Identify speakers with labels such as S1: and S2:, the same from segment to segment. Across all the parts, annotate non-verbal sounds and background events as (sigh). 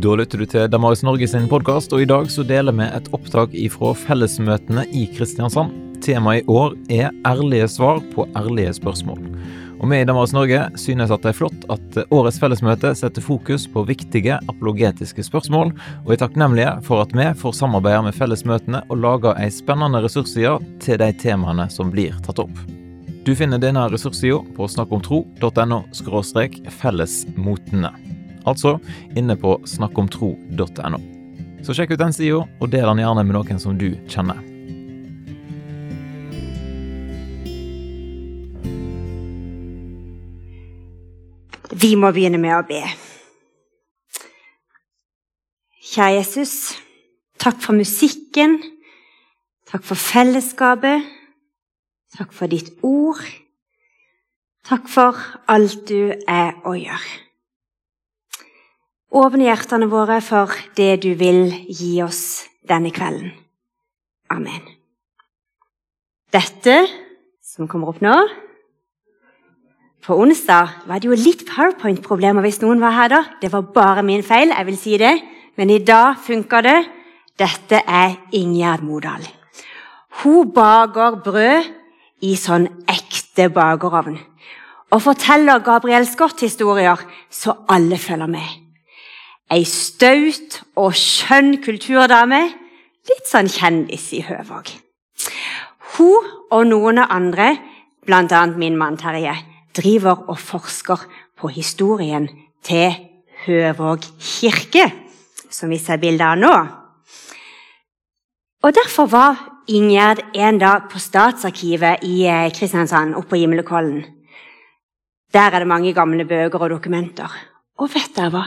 S1: Da lytter du til Damaris Norge sin podkast, og i dag så deler vi et opptak ifra fellesmøtene i Kristiansand. Temaet i år er ærlige svar på ærlige spørsmål. Og vi i Damaris Norge synes at det er flott at årets fellesmøte setter fokus på viktige apologetiske spørsmål, og er takknemlige for at vi får samarbeide med fellesmøtene og lage ei spennende ressursside til de temaene som blir tatt opp. Du finner denne ressurssida på snakkomtro.no fellesmotene. Altså inne på snakkomtro.no. Så sjekk ut den sida, og del den gjerne med noen som du kjenner.
S2: Vi må begynne med å be. Kjære Jesus, takk for musikken. Takk for fellesskapet. Takk for ditt ord. Takk for alt du er og gjør. Åpne hjertene våre for det du vil gi oss denne kvelden. Amen. Dette som kommer opp nå På onsdag var det jo litt powerpoint-problemer hvis noen var her da. Det var bare min feil, jeg vil si det. Men i dag funker det. Dette er Ingjerd Modal. Hun baker brød i sånn ekte bakerovn. Og forteller Gabriel Scott-historier så alle følger med. Ei staut og skjønn kulturdame. Litt sånn kjendis i Høvåg. Hun og noen andre, bl.a. min mann Terje, driver og forsker på historien til Høvåg kirke, som vi ser bilde av nå. Og Derfor var Ingjerd en dag på Statsarkivet i Kristiansand, oppe på Gimlekollen. Der er det mange gamle bøker og dokumenter. Og vet dere hva?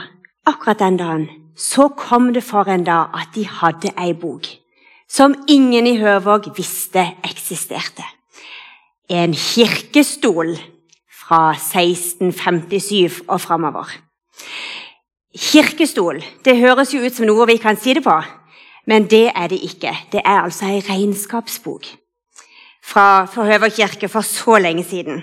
S2: Akkurat den dagen så kom det for en dag at de hadde ei bok som ingen i Høvåg visste eksisterte. En kirkestol fra 1657 og framover. Kirkestol det høres jo ut som noe vi kan si det på, men det er det ikke. Det er altså ei regnskapsbok fra Høvåg kirke for så lenge siden.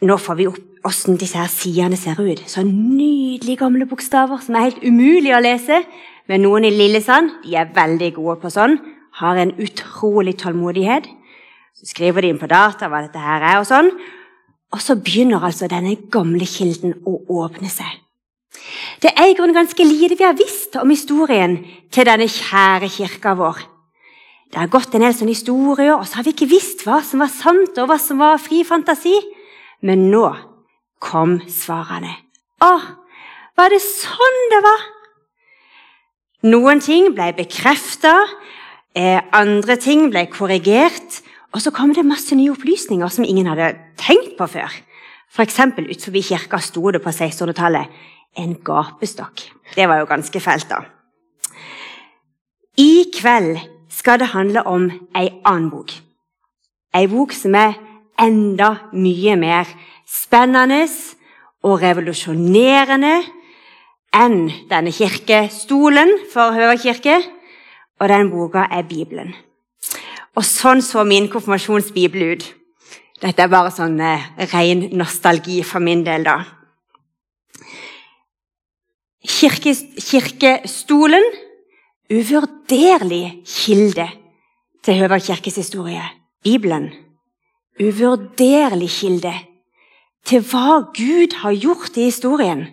S2: Nå får vi opp åssen disse her sidene ser ut. Så nydelige gamle bokstaver som er helt umulig å lese. Men noen i Lillesand de er veldig gode på sånn. Har en utrolig tålmodighet. Så skriver de inn på data hva dette her er, og sånn. Og så begynner altså denne gamle kilden å åpne seg. Det er i grunnen ganske lite vi har visst om historien til denne kjære kirka vår. Det har gått en del sånne historier, og så har vi ikke visst hva som var sant, og hva som var fri fantasi. Men nå kom svarene. Å, var det sånn det var? Noen ting ble bekrefta, eh, andre ting ble korrigert. Og så kom det masse nye opplysninger som ingen hadde tenkt på før. F.eks. utenfor kirka sto det på 1600-tallet en gapestokk. Det var jo ganske fælt, da. I kveld skal det handle om ei annen bok. Ei bok som er enda mye mer spennende og revolusjonerende enn denne kirkestolen for Høverkirke, kirke. Og den boka er Bibelen. Og sånn så min konfirmasjonsbibel ut. Dette er bare sånn eh, ren nostalgi for min del, da. Kirke, kirkestolen uvurderlig kilde til Høverkirkes historie. Bibelen uvurderlig kilde til hva Gud har gjort i historien,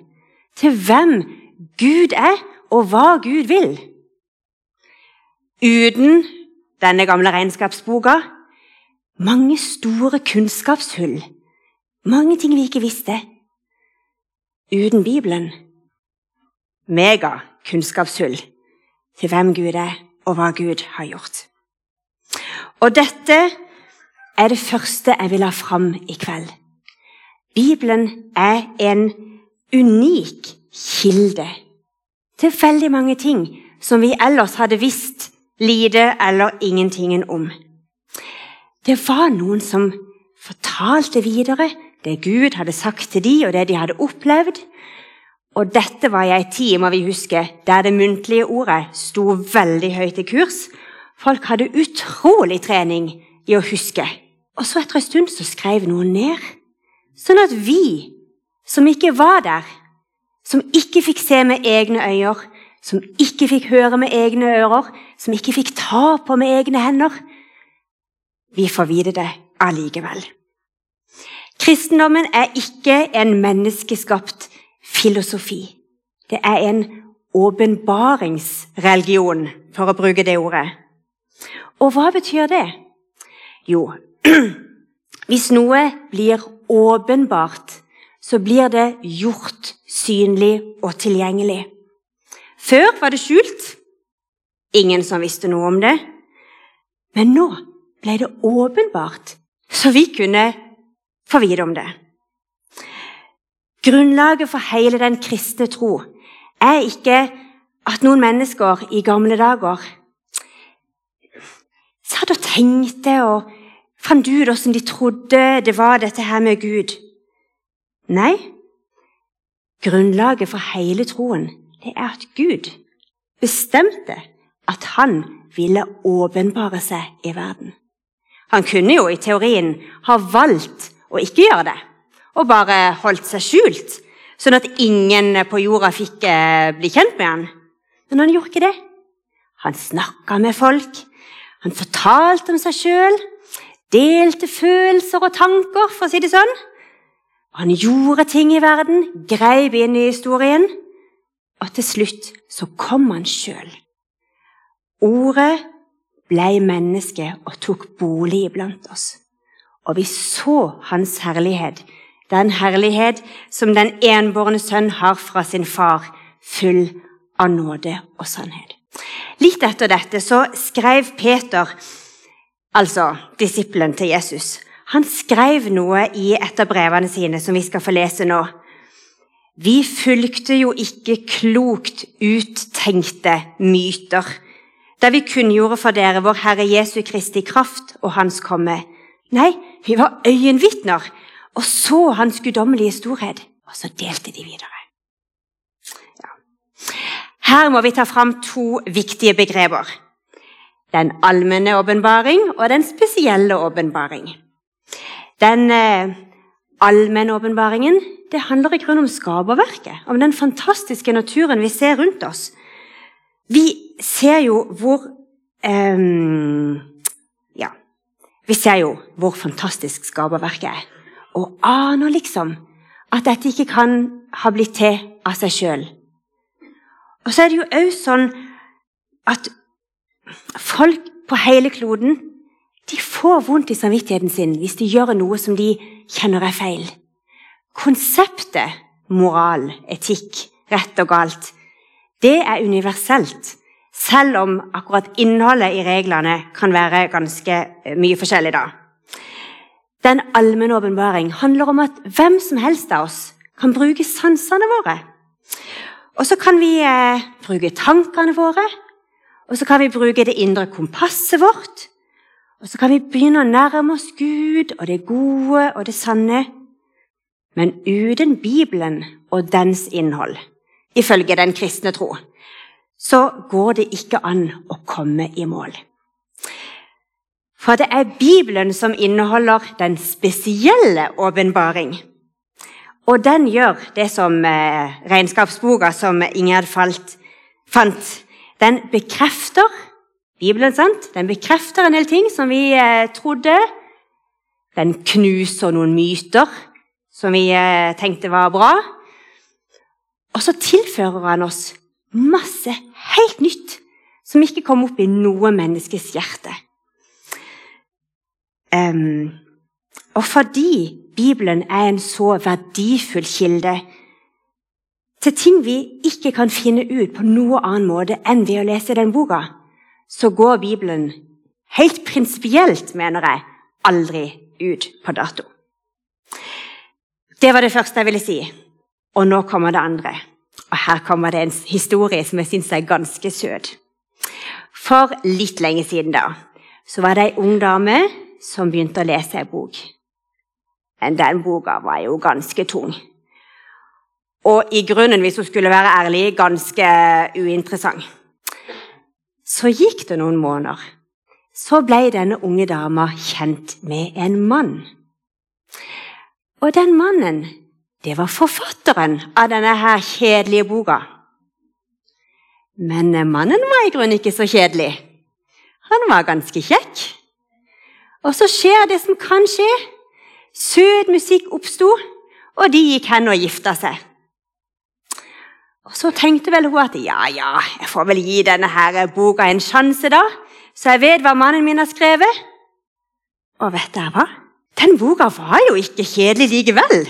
S2: til hvem Gud er, og hva Gud vil. Uten denne gamle regnskapsboka mange store kunnskapshull, mange ting vi ikke visste. Uten Bibelen megakunnskapshull til hvem Gud er, og hva Gud har gjort. Og dette er det første jeg vil ha fram i kveld. Bibelen er en unik kilde til veldig mange ting som vi ellers hadde visst lite eller ingenting om. Det var noen som fortalte videre det Gud hadde sagt til dem, og det de hadde opplevd. Og dette var i ei tid må vi huske, der det muntlige ordet sto veldig høyt i kurs. Folk hadde utrolig trening i å huske. Og så etter en stund så skrev noen ned. Sånn at vi som ikke var der, som ikke fikk se med egne øyer, som ikke fikk høre med egne ører, som ikke fikk ta på med egne hender. Vi får vite det allikevel. Kristendommen er ikke en menneskeskapt filosofi. Det er en åpenbaringsreligion, for å bruke det ordet. Og hva betyr det? Jo, (clears throat) hvis noe blir åpenbart, så blir det gjort synlig og tilgjengelig. Før var det skjult. Ingen som visste noe om det. Men nå ble det åpenbart, så vi kunne få vite om det. Grunnlaget for hele den kristne tro er ikke at noen mennesker i gamle dager satt og tenkte og fant ut hvordan de trodde det var dette her med Gud. Nei, grunnlaget for hele troen det er at Gud bestemte at han ville åpenbare seg i verden. Han kunne jo i teorien ha valgt å ikke gjøre det, og bare holdt seg skjult, sånn at ingen på jorda fikk eh, bli kjent med han. Men han gjorde ikke det. Han snakka med folk, han fortalte om seg sjøl, delte følelser og tanker, for å si det sånn. Han gjorde ting i verden, greip inn i historien, og til slutt så kom han sjøl. Ordet blei menneske og tok bolig iblant oss. Og vi så hans herlighet, den herlighet som den enbårne sønn har fra sin far, full av nåde og sannhet. Litt etter dette så skrev Peter, altså disippelen til Jesus, han skrev noe i et av brevene sine som vi skal få lese nå. Vi fulgte jo ikke klokt uttenkte myter da vi kunngjorde for dere vår Herre Jesu Kristi kraft og Hans komme. Nei, vi var øyenvitner og så Hans guddommelige storhet, og så delte de videre. Ja. Her må vi ta fram to viktige begreper. Den allmenne åpenbaring og den spesielle åpenbaring. Den eh, allmenne åpenbaringen det handler i grunnen om skaperverket, om den fantastiske naturen vi ser rundt oss. Vi ser jo hvor eh, Ja. Vi ser jo hvor fantastisk skaperverket er, og aner liksom at dette ikke kan ha blitt til av seg sjøl. Og så er det jo òg sånn at folk på hele kloden de får vondt i samvittigheten sin hvis de gjør noe som de kjenner er feil. Konseptet moral, etikk, rett og galt, det er universelt. Selv om akkurat innholdet i reglene kan være ganske eh, mye forskjellig. da. Den allmenne åpenbaring handler om at hvem som helst av oss kan bruke sansene våre. Og så kan vi eh, bruke tankene våre, og så kan vi bruke det indre kompasset vårt. Og så kan vi begynne å nærme oss Gud og det gode og det sanne. Men uten Bibelen og dens innhold, ifølge den kristne tro, så går det ikke an å komme i mål. For det er Bibelen som inneholder den spesielle åpenbaring. Og den gjør det som eh, regnskapsboka som Ingjerd fant, den bekrefter Bibelen, sant? Den bekrefter en del ting som vi eh, trodde. Den knuser noen myter som vi eh, tenkte var bra. Og så tilfører han oss masse helt nytt som ikke kom opp i noe menneskes hjerte. Um, og fordi Bibelen er en så verdifull kilde til ting vi ikke kan finne ut på noe annen måte enn ved å lese den boka, så går Bibelen helt prinsipielt, mener jeg, aldri ut på dato. Det var det første jeg ville si. Og nå kommer det andre. Og her kommer det en historie som jeg syns er ganske søt. For litt lenge siden da, så var det ei ung dame som begynte å lese ei bok. Men den boka var jo ganske tung. Og i grunnen, hvis hun skulle være ærlig, ganske uinteressant. Så gikk det noen måneder. Så ble denne unge dama kjent med en mann. Og den mannen, det var forfatteren av denne her kjedelige boka. Men mannen var i grunnen ikke så kjedelig. Han var ganske kjekk. Og så skjer det som kan skje. Søt musikk oppsto, og de gikk hen og gifta seg. Og Så tenkte vel hun at ja, ja, jeg får vel gi denne her boka en sjanse, da, så jeg vet hva mannen min har skrevet. Og vet dere hva? Den boka var jo ikke kjedelig likevel.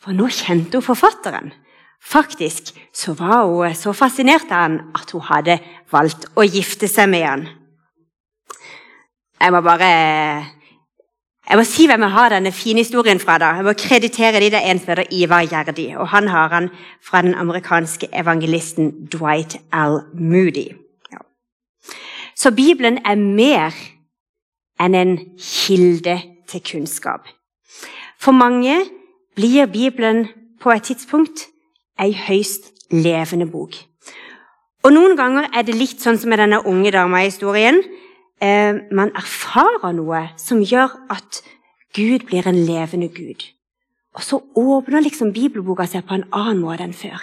S2: For nå kjente hun forfatteren. Faktisk så var hun så fascinert av han at hun hadde valgt å gifte seg med han. Jeg må bare jeg må si hvem jeg har denne fine historien fra. da. Jeg må kreditere de, Det er en som heter Ivar Gjerdi. og Han har han fra den amerikanske evangelisten Dwight L. Moody. Ja. Så Bibelen er mer enn en kilde til kunnskap. For mange blir Bibelen på et tidspunkt ei høyst levende bok. Og Noen ganger er det litt sånn som med denne unge dama i historien. Eh, man erfarer noe som gjør at Gud blir en levende Gud. Og så åpner liksom bibelboka seg på en annen måte enn før.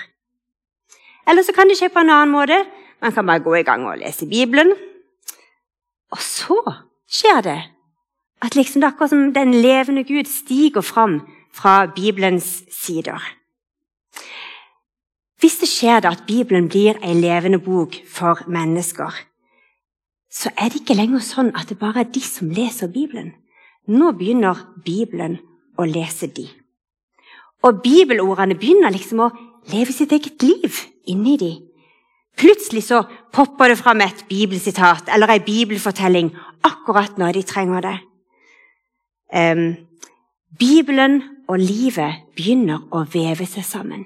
S2: Eller så kan det skje på en annen måte. Man kan bare gå i gang og lese Bibelen. Og så skjer det at liksom det er akkurat som den levende Gud stiger fram fra Bibelens sider. Hvis det skjer da at Bibelen blir ei levende bok for mennesker, så er det ikke lenger sånn at det bare er de som leser Bibelen. Nå begynner Bibelen å lese de. Og bibelordene begynner liksom å leve sitt eget liv inni de. Plutselig så popper det fram et bibelsitat eller ei bibelfortelling akkurat når de trenger det. Um, Bibelen og livet begynner å veve seg sammen.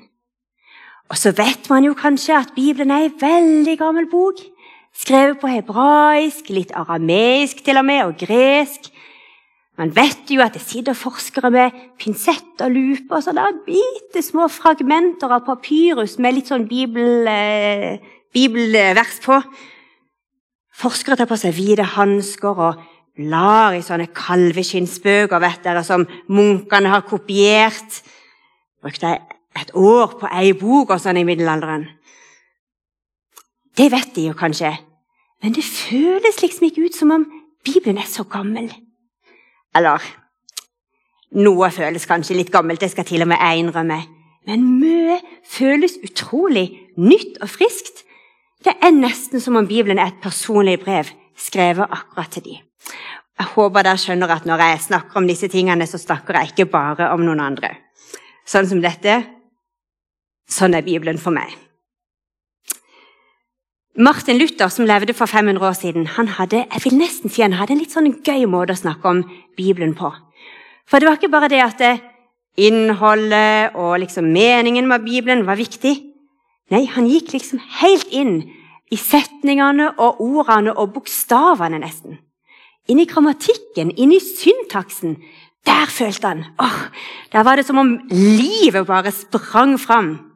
S2: Og så vet man jo kanskje at Bibelen er ei veldig gammel bok. Skrevet på hebraisk, litt arameisk til og med, og gresk. Man vet jo at det sitter forskere med pinsett og lupe og sånne bitte små fragmenter av papyrus med litt sånn bibel, eh, bibelvers på. Forskere tar på seg hvite hansker og blar i sånne kalveskinnsbøker som munkene har kopiert. Brukte et år på ei bok og sånn i middelalderen. Det vet de jo kanskje, men det føles liksom ikke ut som om Bibelen er så gammel. Eller noe føles kanskje litt gammelt, det skal til og med jeg innrømme. Men mye føles utrolig nytt og friskt. Det er nesten som om Bibelen er et personlig brev skrevet akkurat til de. Jeg håper dere skjønner at når jeg snakker om disse tingene, så snakker jeg ikke bare om noen andre. Sånn som dette. Sånn er Bibelen for meg. Martin Luther, som levde for 500 år siden, han hadde jeg vil nesten si han hadde en litt sånn gøy måte å snakke om Bibelen på. For det var ikke bare det at innholdet og liksom meningen med Bibelen var viktig. Nei, han gikk liksom helt inn i setningene og ordene og bokstavene, nesten. Inn i grammatikken, inn i syntaksen. Der følte han åh, Der var det som om livet bare sprang fram.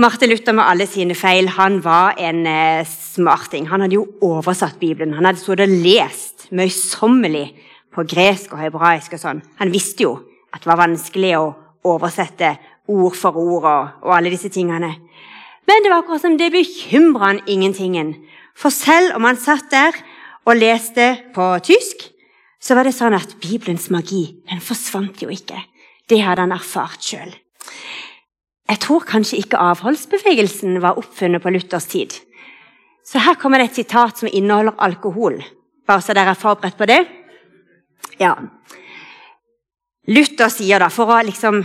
S2: Martin Luther med alle sine feil han var en eh, smarting. Han hadde jo oversatt Bibelen. Han hadde stått og lest møysommelig på gresk og hebraisk. og sånn. Han visste jo at det var vanskelig å oversette ord for ord og, og alle disse tingene. Men det var akkurat som det bekymra han ingentingen. For selv om han satt der og leste på tysk, så var det sånn at Bibelens magi den forsvant jo ikke. Det hadde han erfart sjøl. Jeg tror kanskje ikke avholdsbevegelsen var oppfunnet på Luthers tid. Så her kommer det et sitat som inneholder alkohol, bare så dere er forberedt på det. Ja. Luther sier da, for å liksom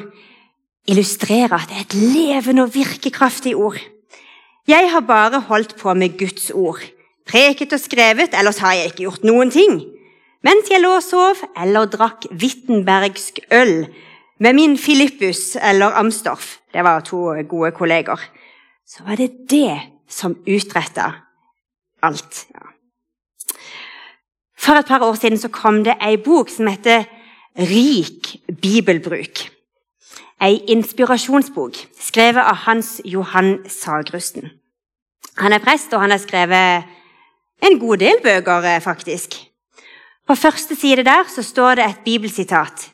S2: illustrere at det er et levende og virkekraftig ord Jeg har bare holdt på med Guds ord, preket og skrevet, ellers har jeg ikke gjort noen ting. Mens jeg lå og sov eller drakk Wittenbergsk øl med min Filippus eller Amstorff, det var to gode kolleger, så var det det som utretta alt. Ja. For et par år siden så kom det ei bok som heter Rik bibelbruk. Ei inspirasjonsbok skrevet av Hans Johan Sagrusten. Han er prest, og han har skrevet en god del bøker, faktisk. På første side der så står det et bibelsitat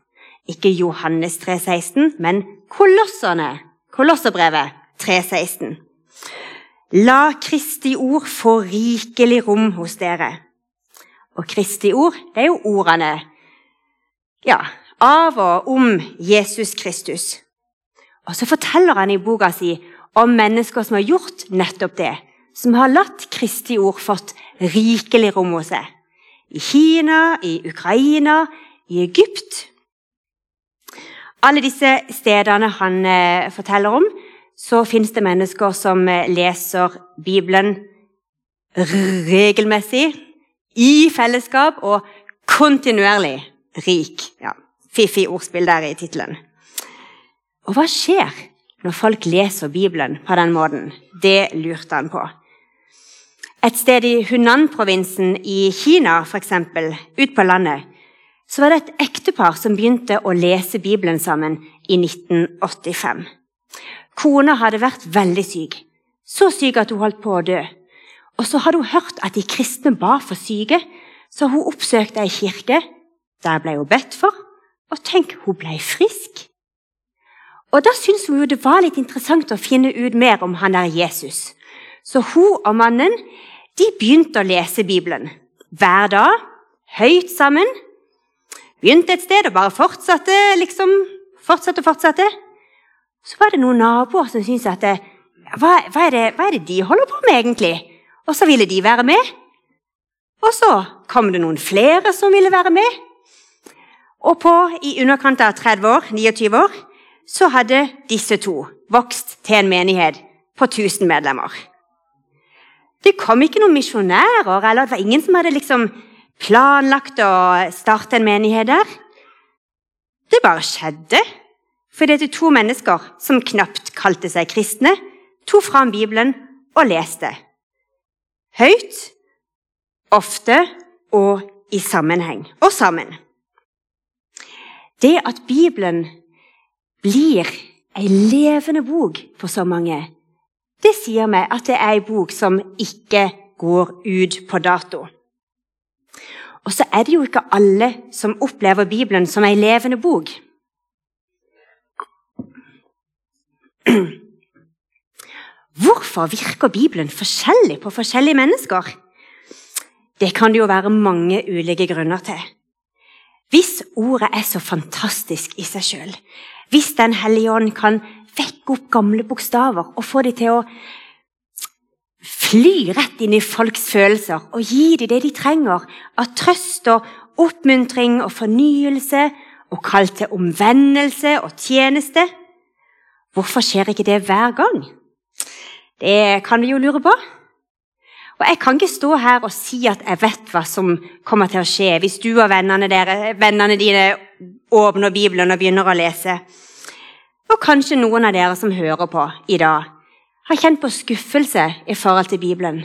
S2: Ikke Johannes 3,16, men Kolosserne. Kolosserbrevet 3,16. La Kristi ord få rikelig rom hos dere. Og Kristi ord, det er jo ordene ja, av og om Jesus Kristus. Og så forteller han i boka si om mennesker som har gjort nettopp det. Som har latt Kristi ord fått rikelig rom hos seg. I Kina, i Ukraina, i Egypt. Alle disse stedene han eh, forteller om, så fins det mennesker som eh, leser Bibelen regelmessig, i fellesskap og kontinuerlig rik. Ja, Fiffig ordspill der i tittelen. Og hva skjer når folk leser Bibelen på den måten? Det lurte han på. Et sted i Hunan-provinsen i Kina, f.eks., ut på landet, så var det et ektepar som begynte å lese Bibelen sammen i 1985. Kona hadde vært veldig syk, så syk at hun holdt på å dø. Og så hadde hun hørt at de kristne ba for syke, så hun oppsøkte ei kirke. Der ble hun bedt for, og tenk, hun ble frisk. Og Da syntes hun jo det var litt interessant å finne ut mer om han der Jesus. Så hun og mannen de begynte å lese Bibelen hver dag, høyt sammen. Begynte et sted og bare fortsatte, liksom. Fortsatte og fortsatte. Så var det noen naboer som syntes at hva, hva, er det, hva er det de holder på med, egentlig? Og så ville de være med. Og så kom det noen flere som ville være med. Og på i underkant av 30 år, 29 år, så hadde disse to vokst til en menighet på 1000 medlemmer. Det kom ikke noen misjonærer, eller det var ingen som hadde liksom planlagt å starte en menighet der. Det bare skjedde fordi det to mennesker som knapt kalte seg kristne, tok fram Bibelen og leste. Høyt, ofte og i sammenheng og sammen. Det at Bibelen blir ei levende bok for så mange, det sier meg at det er ei bok som ikke går ut på dato. Og så er det jo ikke alle som opplever Bibelen som ei levende bok. Hvorfor virker Bibelen forskjellig på forskjellige mennesker? Det kan det jo være mange ulike grunner til. Hvis ordet er så fantastisk i seg sjøl, hvis Den hellige ånd kan vekke opp gamle bokstaver og få dem til å fly rett inn i folks følelser og gi dem det de trenger av trøst og oppmuntring og fornyelse og kall til omvendelse og tjeneste Hvorfor skjer ikke det hver gang? Det kan vi jo lure på. Og Jeg kan ikke stå her og si at jeg vet hva som kommer til å skje hvis du og vennene, dere, vennene dine åpner Bibelen og begynner å lese. Og kanskje noen av dere som hører på i dag, har kjent på skuffelse i forhold til Bibelen.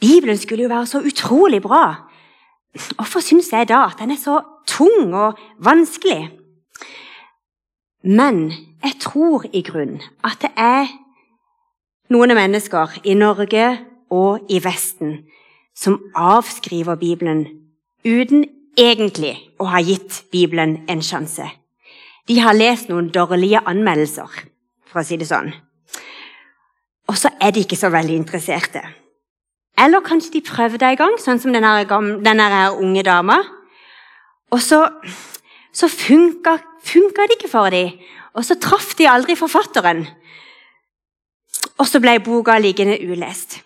S2: Bibelen skulle jo være så utrolig bra. Hvorfor syns jeg da at den er så tung og vanskelig? Men jeg tror i grunnen at det er noen mennesker i Norge og i Vesten som avskriver Bibelen uten egentlig å ha gitt Bibelen en sjanse. De har lest noen dårlige anmeldelser, for å si det sånn. Og så er de ikke så veldig interesserte. Eller kanskje de prøvde en gang, sånn som denne, denne unge dama. Og så, så funka, funka det ikke for dem, og så traff de aldri forfatteren. Og så ble boka liggende ulest.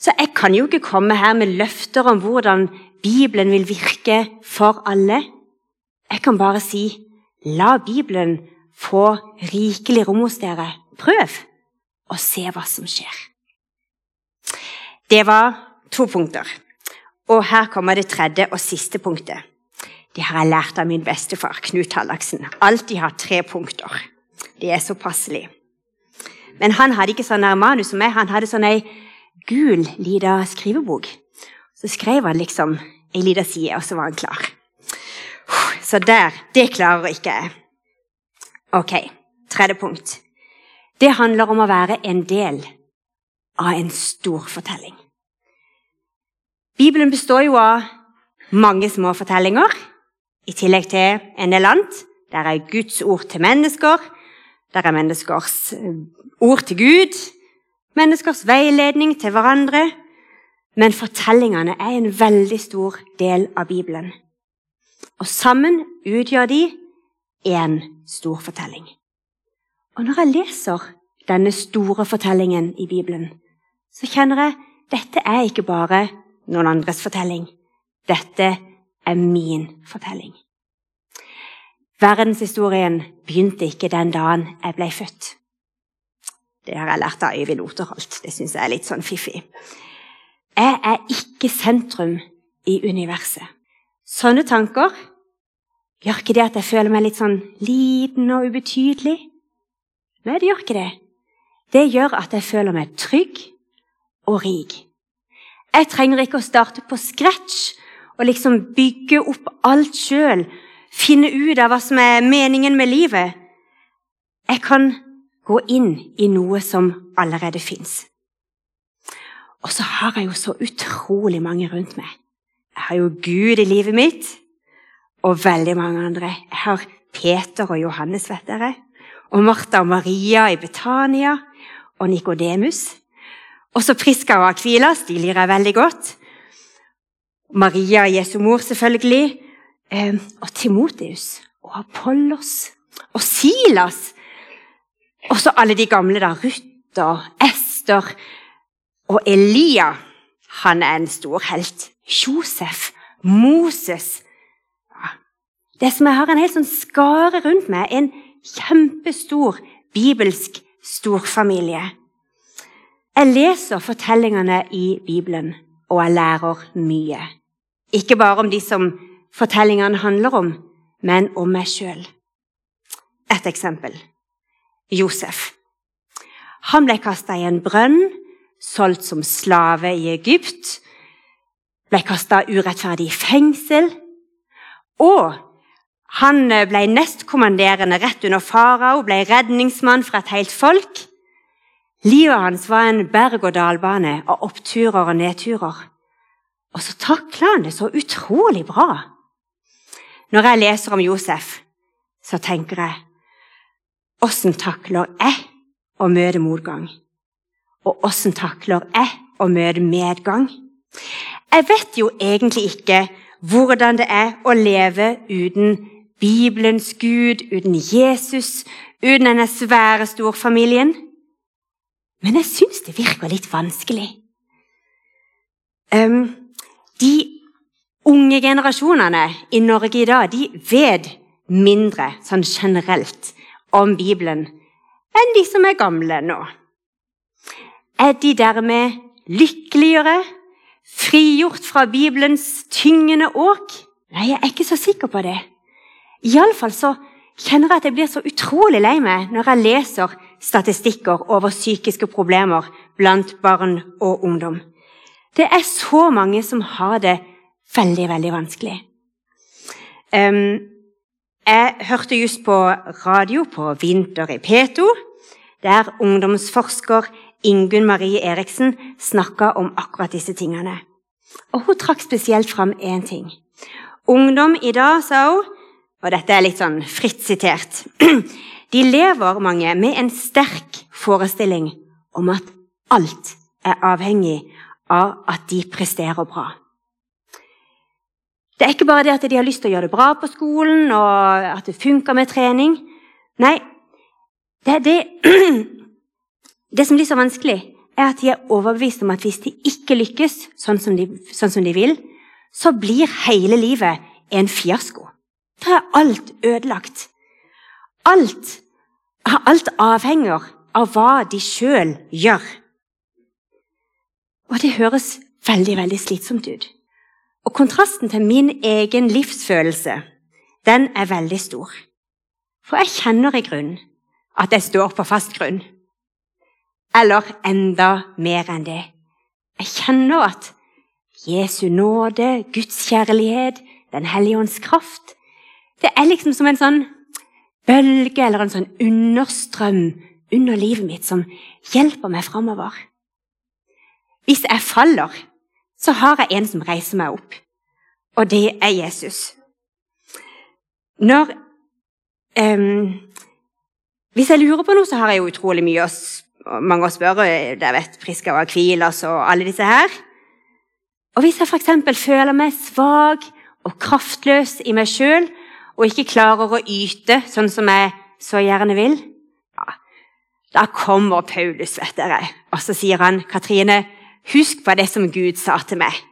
S2: Så jeg kan jo ikke komme her med løfter om hvordan Bibelen vil virke for alle. Jeg kan bare si la Bibelen få rikelig rom hos dere. Prøv, og se hva som skjer. Det var to punkter. Og her kommer det tredje og siste punktet. Det har jeg lært av min bestefar, Knut Hallaksen. Alltid ha tre punkter. Det er så passelig. Men han hadde ikke sånn manus som meg. Han hadde sånn ei gul lita skrivebok. Så skrev han liksom ei lita side, og så var han klar. Så der Det klarer ikke jeg. Ok, tredje punkt. Det handler om å være en del av en stor fortelling. Bibelen består jo av mange små fortellinger, I tillegg til en del annet. Der er Guds ord til mennesker. Der er menneskers eh, ord til Gud. Menneskers veiledning til hverandre. Men fortellingene er en veldig stor del av Bibelen. Og sammen utgjør de én stor fortelling. Og når jeg leser denne store fortellingen i Bibelen, så kjenner jeg dette er ikke bare noen andres fortelling. Dette er min fortelling. Verdenshistorien begynte ikke den dagen jeg ble født. Det har jeg lært av Øyvind Oterholt. Det syns jeg er litt sånn fiffig. Jeg er ikke sentrum i universet. Sånne tanker gjør ikke det at jeg føler meg litt sånn liten og ubetydelig. Nei, det gjør ikke det. Det gjør at jeg føler meg trygg og rik. Jeg trenger ikke å starte på scratch og liksom bygge opp alt sjøl, finne ut av hva som er meningen med livet. Jeg kan gå inn i noe som allerede fins. Og så har jeg jo så utrolig mange rundt meg. Jeg har jo Gud i livet mitt, og veldig mange andre. Jeg har Peter og Johannes, vet dere. Og Martha og Maria i Betania. Og Nikodemus. Og så Priska og Akvilas, de lir jeg veldig godt. Maria, Jesu mor, selvfølgelig. Eh, og Timoteus og Apollos og Silas. Og så alle de gamle, da. Ruth og Ester og Elia. Han er en stor helt. Josef, Moses Det som jeg har en helt sånn skare rundt meg, en kjempestor bibelsk storfamilie. Jeg leser fortellingene i Bibelen, og jeg lærer mye. Ikke bare om de som fortellingene handler om, men om meg sjøl. Et eksempel. Josef. Han ble kasta i en brønn, solgt som slave i Egypt, ble kasta urettferdig i fengsel, og han ble nestkommanderende rett under farao, ble redningsmann for et helt folk. Livet hans var en berg-og-dal-bane av oppturer og nedturer. Og så takla han det så utrolig bra. Når jeg leser om Josef, så tenker jeg Åssen takler jeg å møte motgang? Og åssen takler jeg å møte medgang? Jeg vet jo egentlig ikke hvordan det er å leve uten Bibelens Gud, uten Jesus, uten denne svære storfamilien. Men jeg syns det virker litt vanskelig. Um, de unge generasjonene i Norge i dag de vet mindre sånn generelt om Bibelen enn de som er gamle nå. Er de dermed lykkeligere, frigjort fra Bibelens tyngende åk? Nei, jeg er ikke så sikker på det. Iallfall så kjenner jeg at jeg blir så utrolig lei meg når jeg leser statistikker over psykiske problemer blant barn og ungdom. Det er så mange som har det veldig, veldig vanskelig. Um, jeg hørte just på radio på Vinter i P2, der ungdomsforsker Ingunn Marie Eriksen snakka om akkurat disse tingene. Og Hun trakk spesielt fram én ting. Ungdom i dag, sa hun, og dette er litt sånn fritt sitert (clears throat) De lever, mange, med en sterk forestilling om at alt er avhengig av at de presterer bra. Det er ikke bare det at de har lyst til å gjøre det bra på skolen, og at det funker med trening. Nei, det, det, (clears throat) det som blir så vanskelig, er at de er overbevist om at hvis de ikke lykkes sånn som de, sånn som de vil, så blir hele livet en fiasko. Da er alt ødelagt. Alt, alt avhenger av hva de sjøl gjør. Og det høres veldig, veldig slitsomt ut. Og kontrasten til min egen livsfølelse, den er veldig stor. For jeg kjenner i grunnen at jeg står på fast grunn. Eller enda mer enn det. Jeg kjenner at Jesu nåde, Guds kjærlighet, Den hellige ånds kraft Det er liksom som en sånn bølge eller en sånn understrøm under livet mitt som hjelper meg framover. Hvis jeg faller, så har jeg en som reiser meg opp, og det er Jesus. Når um, Hvis jeg lurer på noe, så har jeg jo utrolig mye å, mange å spørre. Jeg vet Priska og Akvilas og alle disse her. Og hvis jeg f.eks. føler meg svak og kraftløs i meg sjøl og ikke klarer å yte sånn som jeg så gjerne vil, ja, da kommer Paulus, vet dere, og så sier han, 'Katrine, husk på det som Gud sa til meg.'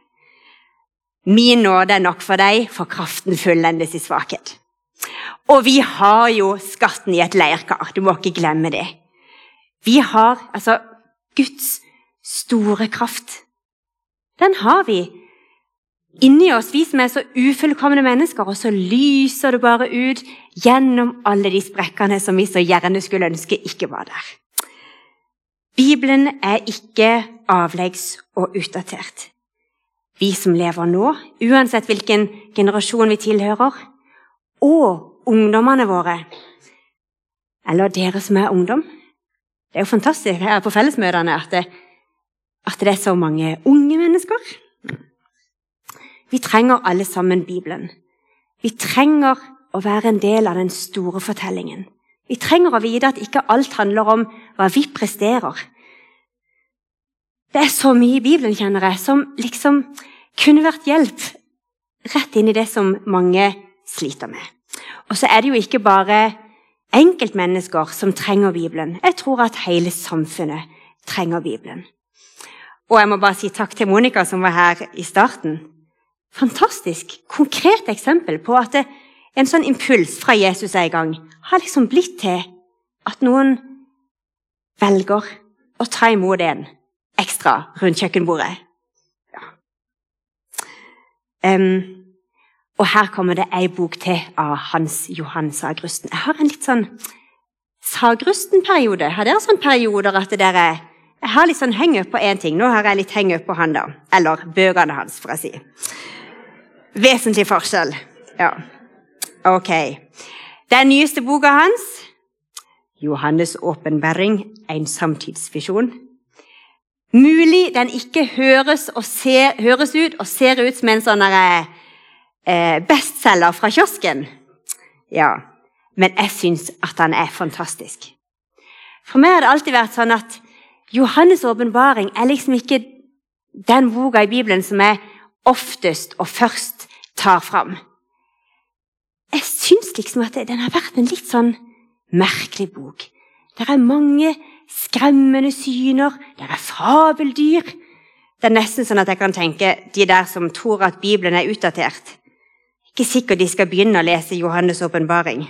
S2: 'Min nåde er nok for deg, for kraften fullendes i svakhet.' Og vi har jo skatten i et leirkar. Du må ikke glemme det. Vi har altså Guds store kraft. Den har vi inni oss, vi som er så ufullkomne mennesker, og så lyser det bare ut gjennom alle de sprekkene som vi så gjerne skulle ønske ikke var der. Bibelen er ikke avleggs og utdatert. Vi som lever nå, uansett hvilken generasjon vi tilhører, og ungdommene våre, eller dere som er ungdom Det er jo fantastisk her på fellesmøtene at det, at det er så mange unge mennesker. Vi trenger alle sammen Bibelen. Vi trenger å være en del av den store fortellingen. Vi trenger å vite at ikke alt handler om hva vi presterer. Det er så mye i Bibelen kjenner jeg, som liksom kunne vært hjelp rett inn i det som mange sliter med. Og så er det jo ikke bare enkeltmennesker som trenger Bibelen. Jeg tror at hele samfunnet trenger Bibelen. Og jeg må bare si takk til Monica, som var her i starten. Fantastisk konkret eksempel på at en sånn impuls fra Jesus en gang har liksom blitt til at noen velger å ta imot en ekstra rundt kjøkkenbordet. Ja. Um, og her kommer det ei bok til av Hans Johan Sagrusten. Jeg har en litt sånn Sagrusten-periode. Har dere sånne perioder at dere Jeg har litt sånn hang-up på én ting. Nå har jeg litt hang-up på han, da. Eller bøkene hans, for å si. Vesentlig forskjell. Ja. Ok. Den nyeste boka hans, 'Johannes' åpenbaring, en samtidsvisjon'. Mulig den ikke høres, ser, høres ut og ser ut som en sånn eh, bestselger fra kiosken. Ja, men jeg syns at han er fantastisk. For meg har det alltid vært sånn at Johannes' åpenbaring er liksom ikke den boka i Bibelen som jeg oftest og først tar fram. Jeg syns liksom at den har vært en litt sånn merkelig bok. Det er mange skremmende syner, det er fabeldyr. Det er nesten sånn at jeg kan tenke de der som tror at Bibelen er utdatert. Ikke sikkert de skal begynne å lese Johannes' åpenbaring.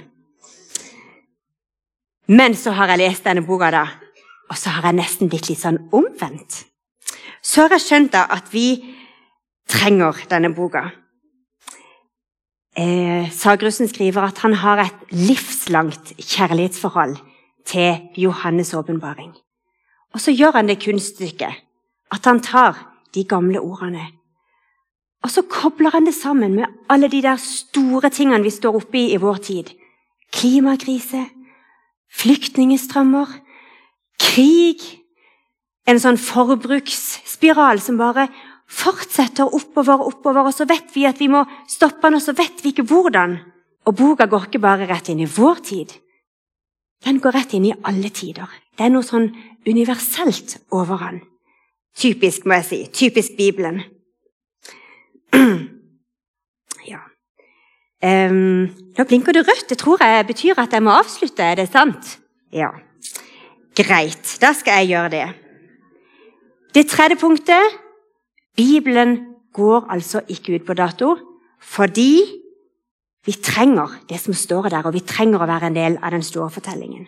S2: Men så har jeg lest denne boka, da, og så har jeg nesten blitt litt sånn omvendt. Så har jeg skjønt da at vi trenger denne boka. Eh, Sagrussen skriver at han har et livslangt kjærlighetsforhold til Johannes' åpenbaring. Og så gjør han det kunststykket at han tar de gamle ordene og så kobler han det sammen med alle de der store tingene vi står oppe i i vår tid. Klimakrise, flyktningstrømmer, krig En sånn forbruksspiral som bare fortsetter oppover og oppover, og så vet vi at vi må stoppe den, og så vet vi ikke hvordan. Og boka går ikke bare rett inn i vår tid. Den går rett inn i alle tider. Det er noe sånn universelt over den. Typisk, må jeg si. Typisk Bibelen. (clears throat) Ja. Um, nå blinker det rødt. Det tror jeg betyr at jeg må avslutte. Er det sant? Ja. Greit, da skal jeg gjøre det. Det tredje punktet Bibelen går altså ikke ut på dato fordi vi trenger det som står der, og vi trenger å være en del av den store fortellingen.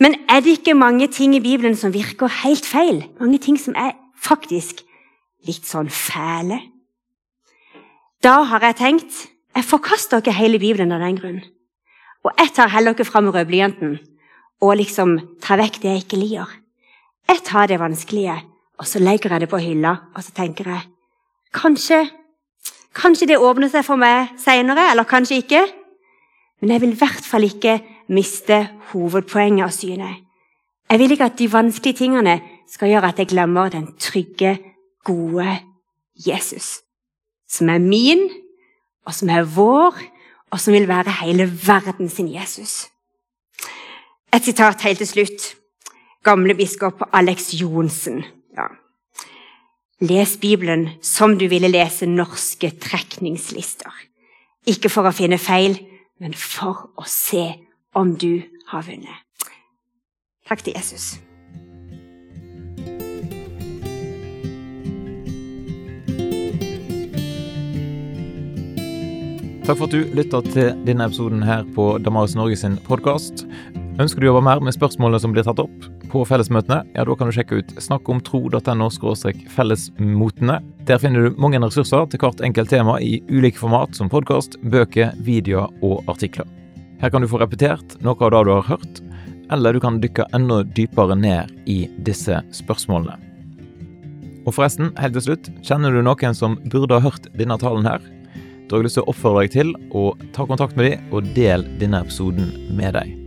S2: Men er det ikke mange ting i Bibelen som virker helt feil? Mange ting som er faktisk litt sånn fæle. Da har jeg tenkt jeg forkaster ikke hele Bibelen av den grunn. Og jeg tar heller ikke fram rødblyanten og liksom tar vekk det jeg ikke liker. Jeg tar det vanskelige, og så legger jeg det på hylla, og så tenker jeg Kanskje Kanskje det åpner seg for meg seinere, eller kanskje ikke. Men jeg vil i hvert fall ikke miste hovedpoenget av synet. Jeg vil ikke at de vanskelige tingene skal gjøre at jeg glemmer den trygge gode Jesus, som er min og som er vår, og som vil være hele verden sin Jesus. Et sitat helt til slutt. Gamle biskop Alex Johnsen. Ja. Les Bibelen som du ville lese norske trekningslister. Ikke for å finne feil, men for å se om du har vunnet. Takk til Jesus.
S1: Takk for at du lytta til denne episoden her på Damaris Norge sin podkast. Ønsker du å jobbe mer med spørsmålene som blir tatt opp på fellesmøtene, ja, da kan du sjekke ut snakkomtro.no fellesmotene. Der finner du mange ressurser til hvert enkelt tema i ulike format, som podkast, bøker, videoer og artikler. Her kan du få repetert noe av det du har hørt, eller du kan dykke enda dypere ned i disse spørsmålene. Og forresten, helt til slutt, kjenner du noen som burde ha hørt denne talen her? Da har jeg lyst til å oppfordre deg til å ta kontakt med dem og del denne episoden med deg.